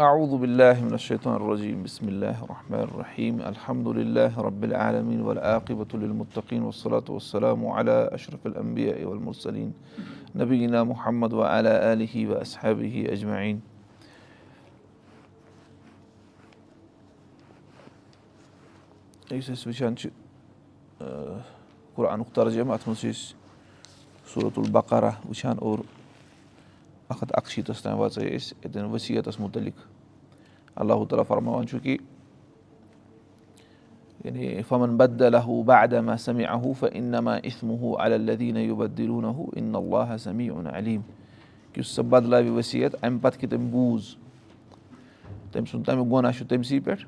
أعوذ بالله من الشيطان الرجيم بسم الله الرحمن الرحيم الحمد لله رب العالمين والعاقبة للمتقين والصلاة والسلام على أشرف الأنبياء والمرسلين نبينا محمد وعلى آله وأصحابه أجمعين یُس أسۍ وٕچھان چھِ قرآنُک ترجمہٕ اَتھ منٛز چھِ أسۍ صوٗرت البقرہ وٕچھان اور اکھ ہَتھ اَکشیٖتَس تام وٲژے أسۍ اَتؠن ؤسیٖتَس مُتعلِق اللہُ تعالیٰ فرماوان چھُ کہِ یعنی فمن بدلہُ بادما سمیاہوٗ اِنما اِسمہوٗ الدیٖنُہوٗ اِن اللہ سمی اُن علیٖم یُس سۄ بدلاوِ ؤسیٖت اَمہِ پَتہٕ کہِ تٔمۍ بوٗز تٔمۍ سُنٛد تَمیُک گۄناہ چھُ تٔمسٕے پٮ۪ٹھ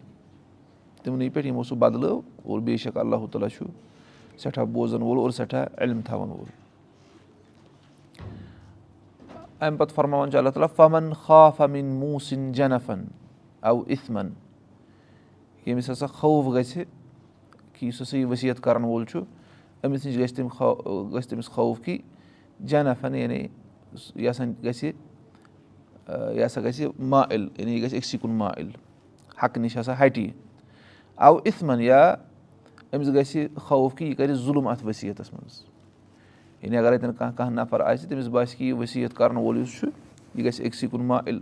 تِمنٕے پٮ۪ٹھ یِمو سُہ بدلٲو اور بے شک اللہُ تعالیٰ چھُ سٮ۪ٹھاہ بوزَن وول اور سٮ۪ٹھاہ علم تھاوَن وول اَمہِ پَتہٕ فرماوان چھُ اللہ تعالیٰ فمن خاف امِن موٗسِن جنفن او اِتھمن ییٚمِس ہسا خوف گژھِ کہِ یُس ہسا یہِ ؤسیٖت کرن وول چھُ أمِس نِش گژھِ تٔمۍ گژھِ تٔمِس خوف کہِ جنفن یعنی یہِ ہسا گژھِ یہِ ہسا گژھِ مائل. یعنی یہِ گژھِ أکسٕے کُن مائل حقہٕ نِش ہسا ہٹہِ او اِتھمن یا أمِس گژھِ خوف کہِ یہِ کرِ ظُلُم اَتھ ؤسیٖتس منٛز یعنی اگر اَتؠن کانٛہہ کانٛہہ نفر آسہِ تٔمِس باسہِ یہِ ؤسیٖت کرن وول یُس چھُ یہِ گژھِ أکسٕے کُن مائل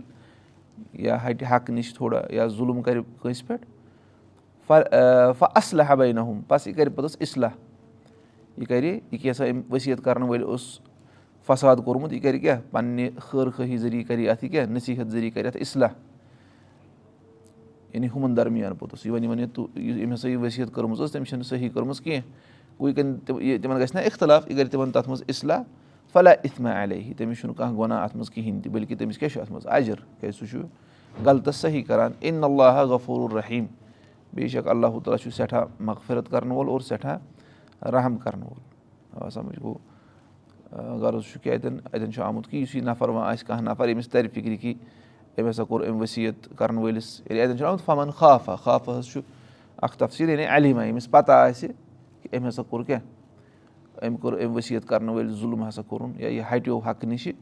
یا ہٹہِ حقہٕ نِش تھوڑا یا ظُلُم کرِ کٲنٛسہِ پٮ۪ٹھ۔ فہ اصلہ حبے نہم بس یہِ کرِ پوٚتُس اصلح یہِ کرِ یہِ کیاہ سا أمۍ ؤسیٖت کرن وٲلۍ اوس فساد کوٚرمُت یہِ کرِ کیاہ؟ پننہِ خٲر خٲہی ذٔریعہٕ کرِ اَتھ یہِ کیاہ؟ نصیٖحت ذٔریعہٕ کرِ اَتھ اصلح یعنی ہُمن درمیان پوٚتُس۔ یہِ وَنہِ یہِ وَنہِ ییٚمۍ ہسا یہِ ؤسیٖت کٔرمٕژ ٲس تٔمۍ چھنہٕ صحیح کٔرمٕژ کینٛہہ یہِ کَرِ تِمن گژھِ نہ اِختِلاف یہِ کرِ تِمن تَتھ منٛز اصلح فلاح اِتھما علیہ تٔمِس چھُنہٕ کانٛہہ گۄناہ اَتھ منٛز کِہینۍ تہِ بٔلکہِ تٔمِس کیاہ چھُ اَتھ منٛز اجر کیازِ سُہ چھُ غلطس صحیح کران اِن اللہ غفور الرحیٖم بے شک اللہُ تعالیٰ چھُ سٮ۪ٹھاہ مغفرت کرن وول اور سٮ۪ٹھاہ رحم کرن وول آ سَمجھ گوٚو غرض چھُ کہِ اَتؠن اَتؠن چھُ آمُت کہِ یُس یہِ نفر وۄنۍ آسہِ کانٛہہ نفر ییٚمِس ترِ فِکرِ کہِ أمۍ ہسا کوٚر أمۍ ؤسیٖت کرن وٲلِس ییٚلہِ اَتؠن چھُ آمُت فمن خافا خافا حظ چھُ اکھ تفصیٖل یعنی علیٖما ییٚمِس پتہ آسہِ کہِ أمۍ ہسا کوٚر کیاہ أمۍ کوٚر أمۍ ؤسیٖت کرن وٲلۍ ظُلم ہسا کوٚرُن یا یہِ ہٹیو حقہٕ نِشہِ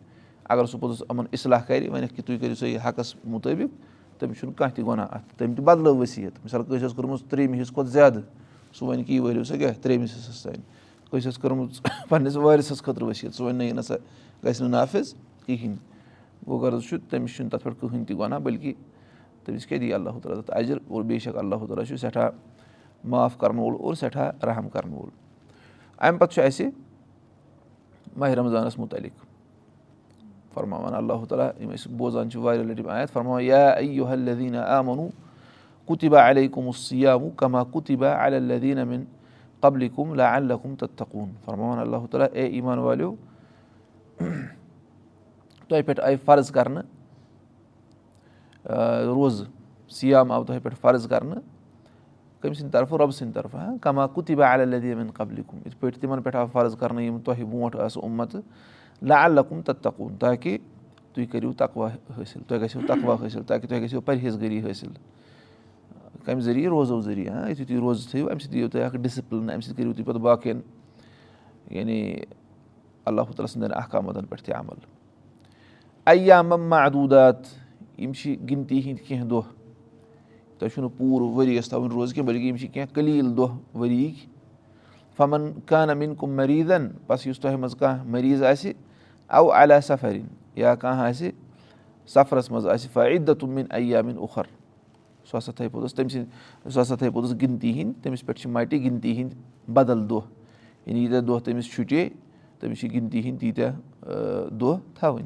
اگر سُہ پوٚتُس یِمن اصلاح کرِ وۄنۍ کہِ تُہۍ کٔرِو سا یہِ حقس مُطٲبِق تٔمِس چھُنہٕ کانٛہہ تہِ گۄناہ اَتھ تٔمۍ تہِ بدلٲو ؤسیٖت مِثال کٲنٛسہِ ٲس کٔرمٕژ ترٛیٚیِمہِ حِصہٕ کھۄتہٕ زیادٕ سُہ وَنہِ کہِ یہِ وٲلِو سا کیاہ ترٛیٚیمِس حِصس تانۍ کٲنٛسہِ ٲس کٔرمٕژ پنٕنِس وٲرِسَس خٲطرٕ ؤسیٖت سُہ وَنہِ نہ یہِ نہ سا گژھِ نہٕ نافِظ کِہینۍ گوٚو غرض چھُ تٔمِس چھُنہٕ تَتھ پٮ۪ٹھ کٕہٕنۍ تہِ گۄناہ بٔلکہِ تٔمِس کیاہ دی اللہُ تعالیٰ تَتھ اجر اور بے شک اللہُ تعالیٰ چھُ سٮ۪ٹھاہ معاف کرن وول اور سٮ۪ٹھاہ رحم کرن وول۔ اَمہِ پتہٕ چھُ اَسہِ ماہِ رمضانس مُتعلِق۔ فرماوان اللہُ تعالیٰ یِم أسۍ بوزان چھِ واریاہ لَٹہِ آیت فرماوان یا اَیو حلدیٖنا آ مونوٗ کُتِبا علیکُم سِیاموٗ کما کُتِبا الدیٖن امیٖن قبلِ کُم لا اللہُم تتقوٗن۔ فرماوان اللہُ تعالیٰ اے ایٖمان والیو تۄہہِ پٮ۪ٹھ آیہِ فرض کرنہٕ روزٕ سِیام آو تۄہہِ پٮ۪ٹھ فرض کرنہٕ کٔمۍ سٕنٛدِ طرفہٕ رۄبہٕ سٕنٛدِ طرفہٕ ہاں کما کُتِبا الدیٖن قبلِ کُم یِتھ پٲٹھۍ تِمن پٮ۪ٹھ آو فرض کرنہٕ یِم تۄہہِ برونٛٹھ آسہٕ اُمتہٕ لا اللہُم تتقوٗن. تاکہِ تُہۍ کٔرِو تقوا حٲصِل تۄہہِ گژھِو تقوا حٲصِل تاکہِ تۄہہِ گژھِو پرہیز گٔری حٲصِل کَمہِ ذٔریعہٕ روزو ذٔریعہٕ ہاں یُتھُے تُہۍ روزٕ تھٲیِو اَمہِ سۭتۍ یِیو تۄہہِ اکھ ڈِسپٕلن اَمہِ سۭتۍ کٔرِو تُہۍ پَتہٕ باقین یعنی اللہُ تعالیٰ سٕنٛدٮ۪ن احکاماتن پٮ۪ٹھ تہِ عمل. اَیام محدوٗدات یِم چھِ گِنتی ہِنٛدۍ کینٛہہ دۄہ تۄہہِ چھُنہٕ پوٗرٕ ؤرۍ یَس تھاوٕنۍ روزٕ کینٛہہ بٔلکہِ یِم چھِ کینٛہہ قلیٖل دۄہ ؤری یِکۍ فمن کانہ مِن کُم مٔریٖزن بس یُس تۄہہِ منٛز کانٛہہ مٔریٖض آسہِ او علیٰ سفرِن یا کانٛہہ آسہِ سفرس منٛز آسہِ فعدت مِن ایامِن اُخر. سُہ ہسا تھایہِ پوٚتُس تٔمۍ سٕنٛدۍ سُہ ہسا تھایہِ پوٚتُس گِنتی ہِنٛدۍ تٔمِس پٮ۪ٹھ چھِ مٹہِ گِنتی ہِنٛدۍ بدل دۄہ یعنی ییٖتیٛاہ دۄہ تٔمِس چھُٹے تٔمِس چھِ گِنتی ہِنٛدۍ تیٖتیٛاہ دۄہ تھاوٕنۍ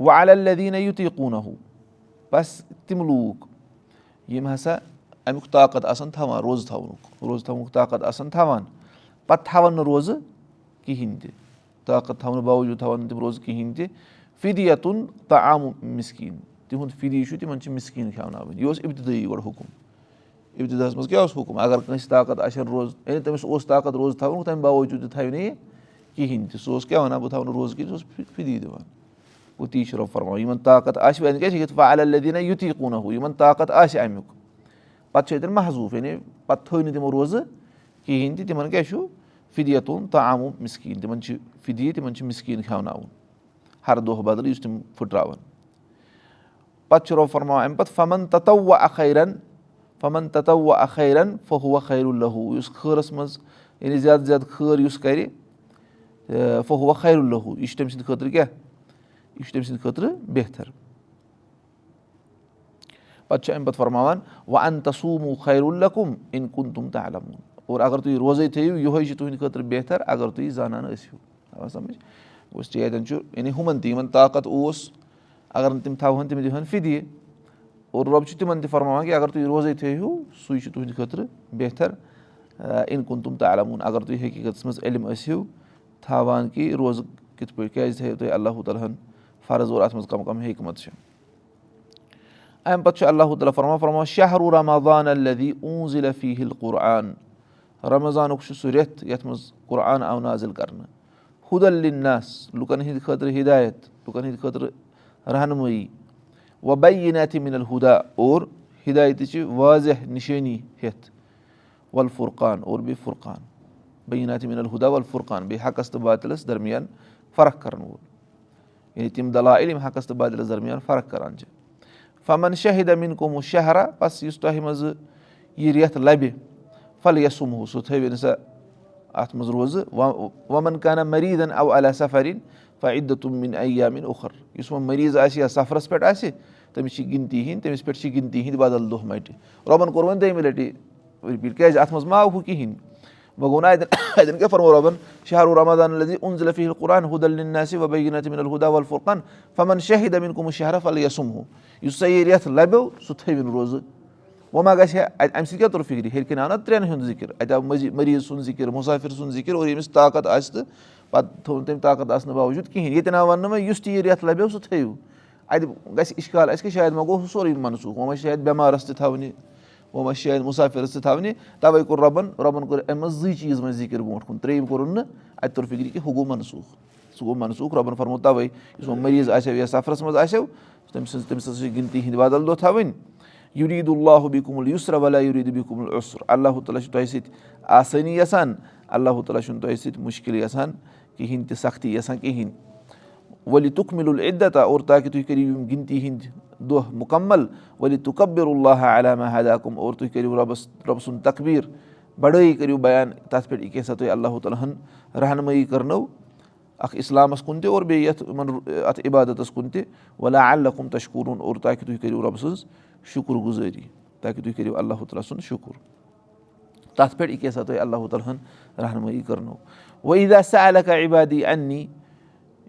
وۄنۍ الدیٖنہ یُتُے قوٗنہوٗ بس تِم لوٗکھ یِم ہسا امیُک طاقت آسان تھاوان روزٕ تھاونُک روزٕ تھاونُک طاقت آسان تھاوان پتہٕ تھاوان نہٕ روزٕ کِہینۍ تہِ طاقت تھاونہٕ باوجوٗد تھاوان نہٕ تِم روزٕ کِہینۍ تہِ فِدیتُن تہٕ آمُ مِسکیٖن تِہُنٛد فِدی چھُ تِمن چھِ مِسکیٖن کھٮ۪وناوٕنۍ یہِ اوس اِبتِدٲیی گۄڈٕ حُکُم اِبتِداہس منٛز کیاہ اوس حُکُم اگر کٲنٛسہِ طاقت ہا روزٕ یعنی تٔمِس اوس طاقت روزٕ تھاوُن تَمہِ باوجوٗد تہِ تھاوِ نہٕ یہِ کِہینۍ تہِ سُہ اوس کیاہ وَنان بہٕ تھاوٕ نہٕ روزٕ کِہینۍ سُہ اوس فِدی دِوان گوٚو تی چھُ رۄب فرماوان یِمن طاقت آسہِ وۄنۍ کیاہ چھِ یِتھ الدیٖنہ یُتُے قوٗنہوٗ یِمن طاقت آسہِ امیُک پتہٕ چھِ اَتٮ۪ن محضوٗف یعنی پتہٕ تھٲے نہٕ تِمو روزٕ کِہینۍ تہِ تِمن کیاہ چھُ فِدیا تُلُن تہٕ آمُ مِسکیٖن تِمن چھِ فِد تِمن چھِ مِسکیٖن کھٮ۪وناوُن ہر دۄہ بدل یُس تِم پھٕٹراوان وَ علیٰ الدیٖنہ یُتُے قوٗنہوٗ یِمن طاقت آسہِ امیُک پتہٕ چھِ اَتٮ۪ن محضوٗف یعنی پتہٕ تھٲے نہٕ تِمو روزٕ کِہینۍ تہِ تِمن کیاہ چھُ فِدیا تُلُن تہٕ آمُ مِسکیٖن تِمن چھِ فِدی تِمن چھِ مِسکیٖن کھٮ۪وناوُن ہر دۄہ بدل یُس تِم پھٕٹراوان پَتہٕ چھُ رۄب فرماوان اَمہِ پَتہٕ فَمَن تَتو اَخیرَن فَمَن تَتو اَخیرَن فہوٗ خیر لہوٗ یُس خٲرَس منٛز یعنی زیادٕ زیادٕ خٲر یُس کَرِ فہوٗ خیر لہوٗ یہِ چھُ تٔمۍ سٕنٛدِ خٲطرٕ کیٛاہ یہِ چھُ تٔمۍ سٕنٛدِ خٲطرٕ بہتر پَتہٕ چھُ اَمہِ پَتہٕ فرماوان وَ اَن تسوٗموٗ خیر الکُم اِن کُن تُم تہٕ علموٗن اور اگر تُہۍ روزَے تھٲیِو یِہوے چھُ تُہٕنٛدِ خٲطرٕ بہتر اگر تُہۍ زانان ٲسِو اَتؠن چھُ یعنی ہُمَن تہِ یِمَن طاقت اوس اگر تِم تھاوہن تِم دِہن فِدِ اور رۄب چھُ تِمن تہِ فرماوان کہِ اگر تُہۍ روزَے تھٲیہِو سُے چھُ تُہٕنٛدِ خٲطرٕ بہتر اِن کُن تُم تہٕ علموٗن اگر تُہۍ حقیٖقتَس منٛز علم ٲسِو تھاوان کہِ روزٕ کِتھ پٲٹھۍ کیازِ تھٲیِو تُہۍ اللہُ تعالیٰ ہن فرض اور اَتھ منٛز کَم کَم حکمت چھِ اَمہِ پَتہٕ چھُ اللہُ تعالیٰ فرما فرما شہروٗ رمضان الدی اونزِ لفی ہِل قُرآن رمضانُک چھُ سُہ رٮ۪تھ یَتھ منٛز قرآن آو نازِل کرنہٕ ہُدلِنس لُکن ہٕنٛدِ خٲطرٕ ہِدایت لُکن ہٕنٛدِ خٲطرٕ رہنمٲیی وَ بیناتھی مِنل ہُدا اور ہِدایتٕچہِ واضح نِشٲنی ہٮ۪تھ ولفُرقان اور بیٚیہِ فُرقان. بیناتھی مِنل ہُدا ولفُرقان بیٚیہِ حقس تہٕ بادلس درمیان فرق کرن وول یعنی تِم دلایل یِم حقس تہٕ بادلس درمیان فرق کران چھِ فمن شاہِد امیٖن قومو شہرا بس یُس تۄہہِ منٛزٕ یہِ رٮ۪تھ لبہِ پھل یسُمہو سُہ تھٲوِنۍ سا اَتھ منٛز روزٕ وَمن کانہ مریٖدن او علیٰ سفریٖن فعد تُمِن ایامِن اُخر یُس وۄنۍ مٔریٖض آسہِ یا سفرس پٮ۪ٹھ آسہِ تٔمِس چھِ گِنتی ہِنٛدۍ تٔمِس پٮ۪ٹھ چھِ گِنتی ہِنٛدۍ بدل دۄہ مٹہِ رۄبن کوٚر وۄنۍ دوٚیمہِ لٹہِ رِپیٖٹ کیازِ اَتھ منٛز ما آو ہُہ کِہینۍ وۄنۍ گوٚو نہٕ اَتٮ۪ن فرمو رۄبن شہرو رحمدان اُنزل فی القرآن ہُدلِناسہِ وبیٖنات مِن الہُدا ولفُرقان فمن شاہِد امیٖن کوٚمُت شہرا فل یسُمہو یُس سا یہِ رٮ۪تھ لبیو سُہ تھٲوِنۍ روزٕ. وۄنۍ ما گژھِ ہا اَتہِ اَمہِ سۭتۍ کیاہ توٚر فِکرِ ہیٚرِ کِنۍ آو نا ترٛٮ۪ن ہُنٛد ذِکِر اَتہِ آو مٔزیٖد مٔریٖض سُنٛد ذِکِر مُسافِر سُنٛد ذِکِر اور ییٚمِس طاقت آسہِ تہٕ پَتہٕ تھوٚو نہٕ تٔمۍ طاقت آسنہٕ باوجوٗد کِہینۍ ییٚتٮ۪ن آو وَننہٕ وۄنۍ یُس تہِ یہِ رٮ۪تھ لَبیو سُہ تھٲیِو اَتہِ گژھِ اِشکال اَسہِ کیٛاہ شاید وۄنۍ گوٚو سورُے مَنسوٗخ. وۄنۍ ما چھِ شاید بٮ۪مارَس تہِ تھاونہِ وۄنۍ ما شاید مُسافِرَس تہِ تھاونہِ تَوَے کوٚر رۄبَن رۄبَن کوٚر اَمہِ منٛز زٕے چیٖز ذِکِر برونٛٹھ کُن ترٛیٚیِم کوٚرُن نہٕ اَتہِ توٚر فِکرِ کہِ ہُہ گوٚو مَنسوٗخ سُہ گوٚو مَنسوٗخ رۄبَن فرمو تَوَے یُس وۄنۍ مٔریٖض آسیو یا سفرَس منٛز آسیو تٔمۍ سٕنٛز تٔمۍ سٕنٛز چھِ گِنتی ہِنٛدۍ بدل دۄہ تھاوٕنۍ یُریٖد اللہ بی کُمُل یُسرا ولا یُریٖد بی کُمُل عُسر اللہ تعالیٰ چھُ تۄہہِ سۭتۍ آسٲنی یَژھان اللہ تعالیٰ چھُنہٕ تۄہہِ سۭتۍ مُشکِل یَژھان کِہینۍ تہِ سختی یَژھان کِہینۍ ؤلی تُک مِلُل عدت اور تاکہِ تُہۍ کٔرِو یِم گِنتی ہِنٛدۍ دۄہ مُکمل ؤلی تُکبِر اللہ علامہ حداکُم اور تُہۍ کٔرِو رۄبَس رۄبہٕ سُنٛد تقبیٖر بَڑٲے کٔرِو بیان تَتھ پٮ۪ٹھ یہِ کیٛاہ سا اللہ تعالیٰ ہَن رہنمٲیی کَرنو اکھ اِسلامَس کُن تہِ اور بیٚیہِ یَتھ اَتھ عبادتَس کُن تہِ ولا اللہُم تشکوٗرُن اور تاکہِ تُہۍ کٔرِو رۄبہٕ سٕنٛز شُکُر گُزٲری تاکہِ تُہۍ کٔرِو اللہ تعالیٰ سُنٛد شُکُر تَتھ پٮ۪ٹھ کیٛاہ سا تۄہہِ اللہ تعالیٰ ہَن رہنمٲیی کَرنو وعیٖدا سا الکا عبادی اَننی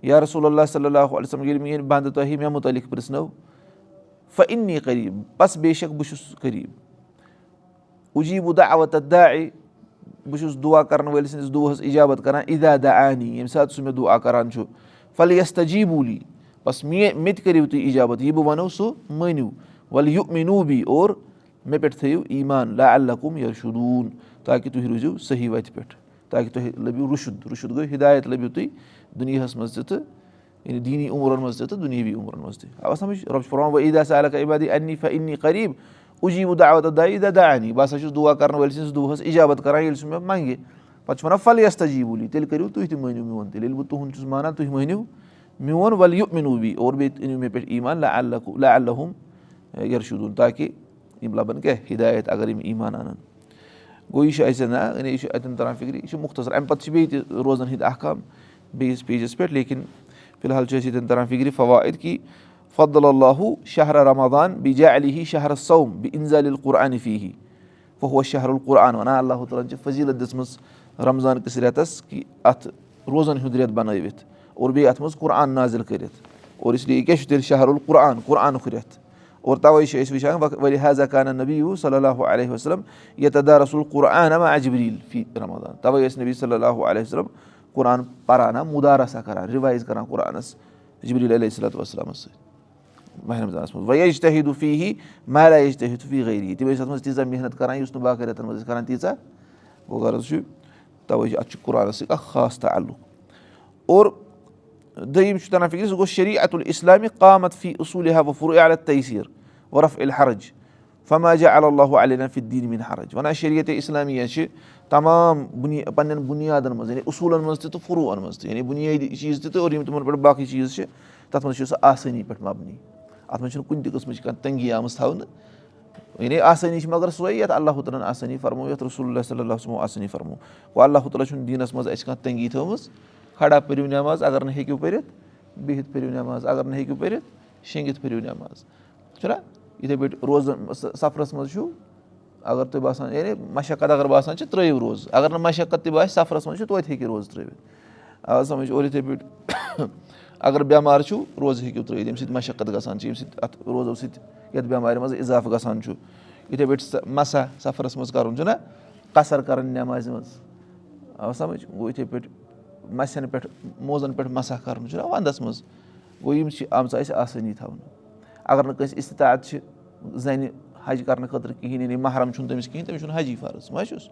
یا رسول اللہ صلی اللہ علیہ وسلم ییٚلہِ میٲنۍ بنٛدٕ تۄہہِ مےٚ مُتعلِق پرٛژھنو فنی قریٖب بس بے شک بہٕ چھُس قریٖب اُجیٖبُ دا اوت دا بہٕ چھُس دُعا کرن وٲلۍ سٕنٛدِس دۄہس اِجابت کران اِدا دا انی ییٚمہِ ساتہٕ سُہ مےٚ دُعا کران چھُ فلیس تجیٖبوٗلی بس مےٚ مےٚ تہِ کٔرِو تُہۍ اِجابت یہِ بہٕ وَنو سُہ مٲنِو ولہٕ یہِ مِنوٗبی اور مےٚ پٮ۪ٹھ تھٲیِو ایٖمان لا اللہ کُم یا شُدوٗن تاکہِ تُہۍ روٗزِو صحیح وَتہِ پٮ۪ٹھ تاکہِ تۄہہِ لٔبِو رُشُد. رُشُد گوٚو ہِدایت لٔبِو تُہۍ دُنیاہَس منٛز تہِ تہٕ یعنی دیٖنی عُمرَن منٛز تہِ تہٕ دُنیٲوی عُمرَن منٛز تہِ اَوا سَمجھ رۄب چھُ پَران عیٖدا سالکا عبادی اَننی فنی قریٖب اُجیٖبُ دعوت دا عیٖدا دا انی بہٕ ہسا چھُس دُعا کَرن وٲلۍ سٕنٛدِس دۄہَس اِجابت کران ییٚلہِ سُہ مےٚ منٛگہِ پَتہٕ چھُ وَنان فلیس تجیٖبوٗلی تیٚلہِ کٔرِو تُہۍ تہِ مٲنِو میون تیٚلہِ ییٚلہِ بہٕ تُہُنٛد چھُس مانان تُہۍ مٲنِو میون وَلہٕ یہِ مِنوٗبی اور بیٚیہِ أنِو مےٚ پٮ۪ٹھ ایٖمان لا اللہُم یرشوٗدُن تاکہِ یِم لَبَن کیٛاہ ہِدایت اگر یِم ایٖمان اَنَن گوٚو یہِ چھُ اَسہِ نہ یہِ چھُ اَتٮ۪ن تران فِکرِ یہِ چھُ مُختصر. اَمہِ پَتہٕ چھِ بیٚیہِ تہِ روزان ہِنٛدۍ اَکھ بیٚیِس پیجَس پٮ۪ٹھ لیکِن فِلحال چھُ اَسہِ ییٚتٮ۪ن تران فِکرِ فوائد کہِ فضل اللہُ شہرا رمادان بی جا علی ہی شہرس صوم بہِ اِنزال القرآنہِ فی ہی فہوٗ شہر القرآن دِژمٕژ رمضان کِس رٮ۪تَس کہِ اَتھ روزَن ہُنٛد رٮ۪تھ بَنٲوِتھ اور بیٚیہِ اَتھ منٛز قرآن نازِل کٔرِتھ اور اِسلیے یہِ کیاہ چھُ تیٚلہِ شہر القرآن قرآنُک رٮ۪تھ اور تَوَے چھِ أسۍ وٕچھان ؤلۍ حضا کانا نبی صلی اللہُ علیہ وسلم یتدا رسول قرآن اما اجبریٖل فی رمادان تَوَے ٲسۍ نبی صلی اللہُ علیہ وسلم قرآن پَران مُدارسا کَران رِوایِز کَران قرآنَس جبریٖل علیہ صلاتُ وسلامَس سۭتۍ ماہِ رمضانَس منٛز وۄنۍ تحدُ فی ہی مالا یج تحد فی غری تِم ٲسۍ اَتھ منٛز تیٖژاہ محنت کَران یُس نہٕ باقٕے رٮ۪تَن منٛز ٲسۍ کَران تیٖژاہ گوٚو غرض چھُ تَوَے چھُ اَتھ چھُ قرآنَس سۭتۍ اَکھ خاص تعلُق اور دوٚیِم چھُ تَران فِکرِ سُہ گوٚو شریٖع اتُلاسلامِ قامت فی اصوٗل وفر عالت تحصیٖر ورف الحرج فماجا اللہُ علیہ فِدیٖن مِن حرج. وَنان شریعت اِسلامیہ چھِ تمام بُنیا پنٕنٮ۪ن بُنیادَن منٛز یعنی اصوٗلَن منٛز تہِ تہٕ فروٗعن منٛز تہِ یعنی بُنیٲدی چیٖز تہِ تہٕ اور یِم تِمن پٮ۪ٹھ باقٕے چیٖز چھِ تَتھ منٛز چھُ سُہ آسٲنی پٮ۪ٹھ مَبنی اَتھ منٛز چھُنہٕ کُنہِ تہِ قٕسمٕچ کانٛہہ تنٛگی آمٕژ تھاونہٕ یعنی آسٲنی چھِ مگر سۄے یَتھ اللہ تعالیٰ ہَن آسٲنی فرمو یَتھ رسول اللہ صلی اللہ آسٲنی فرمو گوٚو اللہ تعالیٰ چھُنہٕ دیٖنَس منٛز اَسہِ کانٛہہ تنٛگی تھٲومٕژ کھڑا پٔرِو نٮ۪ماز اگر نہٕ ہیٚکِو پٔرِتھ بِہِتھ پٔرِو نٮ۪ماز اگر نہٕ ہیٚکِو پٔرِتھ شیٚنٛگِتھ پٔرِو نٮ۪ماز چھُنہ یِتھَے پٲٹھۍ روزان سفرَس منٛز چھُو اگر تۄہہِ باسان یعنی مشقت اگر باسان چھِ ترٛٲیِو روزٕ اگر نہٕ مشقت تہِ باسہِ سفرَس منٛز چھُ توتہِ ہیٚکہِ روزٕ ترٛٲوِتھ۔ آ سَمٕجھ اور یِتھَے پٲٹھۍ اگر بٮ۪مار چھُو روزٕ ہیٚکِو ترٛٲیِتھ ییٚمہِ سۭتۍ مشقت گژھان چھِ ییٚمہِ سۭتۍ اَتھ روزو سۭتۍ یَتھ بٮ۪مارِ منٛز اِضافہٕ گژھان چھُ۔ یِتھَے پٲٹھۍ مَسا سفرَس منٛز کَرُن چھُنہ قصر کَرٕنۍ نٮ۪مازِ منٛز۔ آ سَمٕجھ گوٚو یِتھَے پٲٹھۍ مَسٮ۪ن پٮ۪ٹھ موزَن پٮ۪ٹھ مَسا کَرُن چھُنہ وَنٛدَس منٛز۔ گوٚو یِم چھِ آمژٕ اَسہِ آسٲنی تھاونہٕ اگر نہٕ کٲنٛسہِ اِستطاعت چھِ زَنہِ حج کَرنہٕ خٲطرٕ کِہیٖنۍ یعنی محرم چھُنہٕ تٔمِس کِہیٖنۍ تٔمِس چھُنہٕ حجی فرض ما چھُس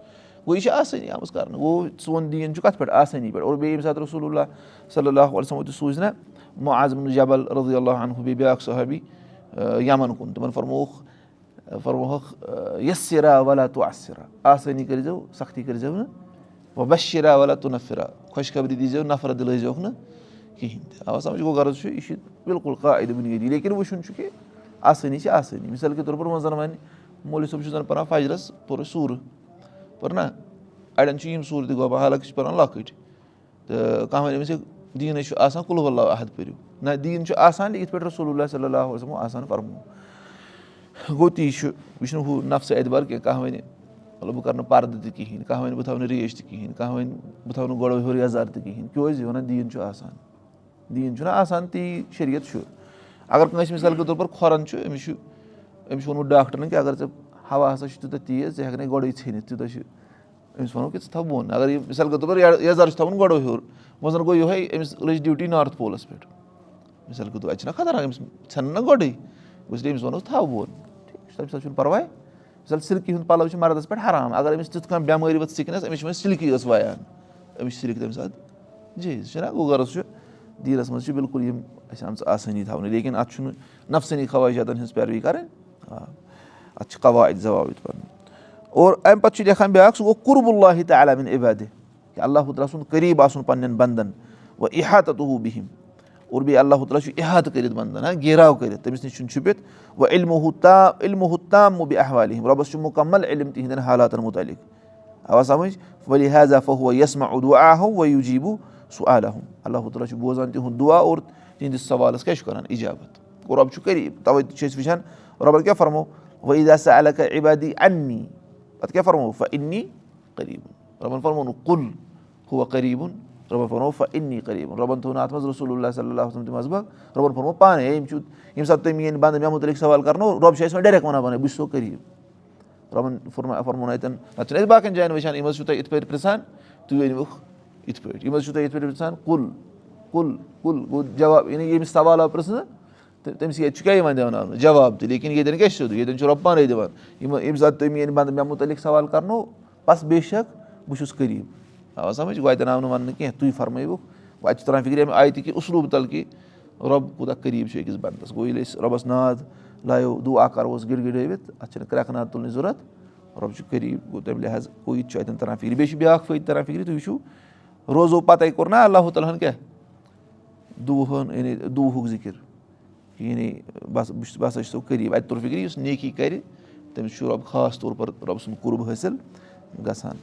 گوٚو یہِ چھِ آسٲنی آمٕژ کَرنہٕ گوٚو سون دیٖن چھُ کَتھ پٮ۪ٹھ؟ آسٲنی پٮ۪ٹھ۔ اور بیٚیہِ ییٚمہِ ساتہٕ رسول اللہ صلی اللہُ علیہمو تہِ سوٗزِ نہ معظم جبل رضی اللہ عنہُ بیٚیہِ بیٛاکھ صحبی یَمن کُن تِمن فرمووُکھ فرمووُکھ یسِرا ولا تو اصرا آسٲنی کٔرۍزیو سختی کٔرۍزیو نہٕ بشِرا ولا تو نفرا خۄشخبری دیٖزیو نفرت دِلٲیزیوکھ نہٕ کِہیٖنۍ تہِ۔ اَوا سَمجھ گوٚو غرض چھُ یہِ چھُ بِلکُل قاعدٕ بُنیٲدی لیکِن وٕچھُن چھُ کہِ آسٲنی چھِ آسٲنی مِثال کے طور پر وۄنۍ زَن وَنہِ مولوی صٲب چھُ زَن پَران فجرَس پوٚر اَسہِ سوٗرٕ پٔر نا اَڑٮ۪ن چھِ یِم سوٗرٕ تہِ گۄبان حالانکہِ چھِ پَران لۄکٕٹۍ تہٕ کانٛہہ وَنہِ أمِس ہے دیٖنَے چھُ آسان کُلوٗ اللہ عحد پٔرِو نہ دیٖن چھُ آسان یِتھ پٲٹھۍ رسول اللہ صلی اللہ وسلمو آسان فرمو گوٚو تی چھُ یہِ چھُنہٕ ہُہ نفسہٕ اعتبار کینٛہہ کانٛہہ وَنہِ مطلب بہٕ کَرٕ نہٕ پَردٕ تہِ کِہیٖنۍ کانٛہہ وَنہِ بہٕ تھاوٕ نہٕ ریش تہِ کِہیٖنۍ کانٛہہ وَنہِ بہٕ تھاوٕ نہٕ گۄڈٕ ہیوٚر یَزار تہِ کِہیٖنۍ کیٛازِ یہِ وَنان دیٖن چھُ آسان دیٖن چھُنہ آسان تی شریعت چھُ اگر کٲنٛسہِ مِثال کے طور پر کھۄرَن چھُ أمِس چھُ أمِس چھُ ووٚنمُت ڈاکٹرن کہِ اگر ژےٚ ہوا ہسا چھُ تیوٗتاہ تیز ژٕ ہٮ۪کہٕ نہٕ گۄڈٕے ژھیٚنِتھ تیوٗتاہ چھُ۔ أمِس وَنو کہِ ژٕ تھاو بۄن۔ اگر یہِ مِثال کے طور پر یَزار چھُ تھاوُن گۄڈٕ ہیوٚر۔ وۄنۍ زَن گوٚو یِہوے أمِس لٔج ڈیوٗٹی نارٕتھ پولَس پٮ۪ٹھ۔ مِثال کے طور اَتہِ چھِنہ خطرناک أمِس ژھٮ۪نہٕ نہ گۄڈٕے۔ اس لیے أمِس وَنو تھاو بۄن۔ ٹھیٖک چھُ تَمہِ ساتہٕ چھُنہٕ پَرواے۔ مِثال سِلکی ہُنٛد پَلو چھُ مَردَس پٮ۪ٹھ حرام۔ اگر أمِس تِژھ کانٛہہ بٮ۪مٲرۍ ؤژھ سِکنَس أمِس چھِ وۄنۍ سِلکی ٲس وایان۔ أمِس چھِ سِلک تَمہِ ساتہٕ جی چھُنہ؟ گوٚو غرض چھُ دیٖنَس منٛز چھِ بِلکُل یِم اَسہِ آمژٕ آسٲنی تھاونہٕ لیکِن اَتھ چھُنہٕ نفسٲنی خَوٲہِشاتَن ہٕنٛز پیروی کَرٕنۍ آ اَتھ چھِ قواعد ضوابط پَرُن اور اَمہِ پَتہٕ چھُ لیکھان بیٛاکھ سُہ گوٚو قُرب اللہ تہِ عالمیٖن عبادِ کہِ اللہ تعالیٰ سُنٛد قریٖب آسُن پَنٕنٮ۪ن بنٛدَن تہٕ ہُہ بِہِم اور بیٚیہِ اللہ تعالیٰ چھُ اِحاتہٕ کٔرِتھ بنٛدَن ہا گیراو کٔرِتھ تٔمِس نِش چھُنہٕ چھُپِتھ وۄنۍ علمہٕ ہُہ تام احوالہِ رۄبَس چھُ مُکمل علم تِہنٛدٮ۪ن حالاتَن مُتعلِق اَوا سَمٕجھ ؤلی حضا فہو یَسما اُدوٗ آہو وَ یوٗ سُہ عالم اللہ تعالیٰ چھُ بوزان تِہُنٛد دُعا اور تِہنٛدِس سوالَس کیاہ چھُ کران اِجابت گوٚو رۄب چھُ قریٖب تَوے چھِ أسۍ وٕچھان رۄبَن کیاہ فرمو الکا عبادی اَننی پَتہٕ کیاہ فرمو فا اِنی قریٖبُن رۄبَن فرمو نہٕ کُل ہُہ قریٖبُن رۄبَن فرمو فا اِنی قریٖبُن رۄبَن تھوٚو نہٕ اَتھ منٛز رسول اللہ صلی اللہ وسلم تہِ مَضبق رۄبَن فرمو پانَے یِم چھُ ییٚمہِ ساتہٕ تُہۍ میٲنۍ بنٛدٕ مےٚ مُتعلِق سوال کَرنو رۄب چھُ اَسہِ وۄنۍ ڈایریکٹ وَنان پانے بہٕ چھُس قریٖب. رۄبَن فرما فرمون اَتٮ۪ن نَتہٕ چھِنہٕ أسۍ باقٕیَن جایَن وٕچھان یِم حظ چھُو تۄہہِ یِتھ پٲٹھۍ پِرٛژھان تُہۍ أنۍوُکھ یِتھ پٲٹھۍ یِم حظ چھُو تۄہہِ یِتھ پٲٹھۍ پِرٛژھان کُل کُل کُل گوٚو جواب یعنی ییٚمِس سوال آو پِرٛژھنہٕ تہٕ تٔمِس ییٚتہِ چھُ کیٛاہ یِوان دیاوناونہٕ جواب تہِ لیکِن ییٚتٮ۪ن چھُ سیوٚدُے ییٚتٮ۪ن چھُ رۄب پانَے دِوان یِم ییٚمہِ ساتہٕ تُہۍ میٲنۍ بنٛدٕ مےٚ مُتعلِق سوال کَرنو بَس بے شک بہٕ چھُس قریٖب آ سَمٕجھ گوٚو اَتٮ۪ن آو نہٕ وَننہٕ کینٛہہ تُہۍ فرمٲیوُکھ وۄنۍ اَتہِ چھِ تران فِکرِ اَمہِ آیہِ تہِ کہِ اصوٗب تَل کہِ رۄب کوٗتاہ قریٖب چھُ أکِس بنٛدَس گوٚو ییٚلہِ أسۍ رۄبَس ناد لایو دُعا کَروس گِڑ گِڑٲوِتھ اَتھ چھِنہٕ کرٛٮ۪کہٕ ناد تُلنٕچ ضوٚرَتھ رۄب روزو پَتَے کوٚر نہ اللہُ تعالیٰ ہَن کیٛاہ دُہَن یعنی دُہُک ذِکِر یعنی بَس بہٕ چھُس بہٕ ہسا چھُسو قریٖب اَتہِ توٚر فِکرِ یُس نیکی کَرِ تٔمِس چھُ رۄب خاص طور پر رۄبہٕ سُنٛد قُرب حٲصِل گژھان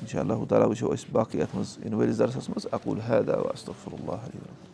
اِنشاء اللہ تعالیٰ وٕچھو أسۍ باقٕے یَتھ منٛز یِنہٕ وٲلِس درسَس منٛز اَکُل حیدا وَسف اللہ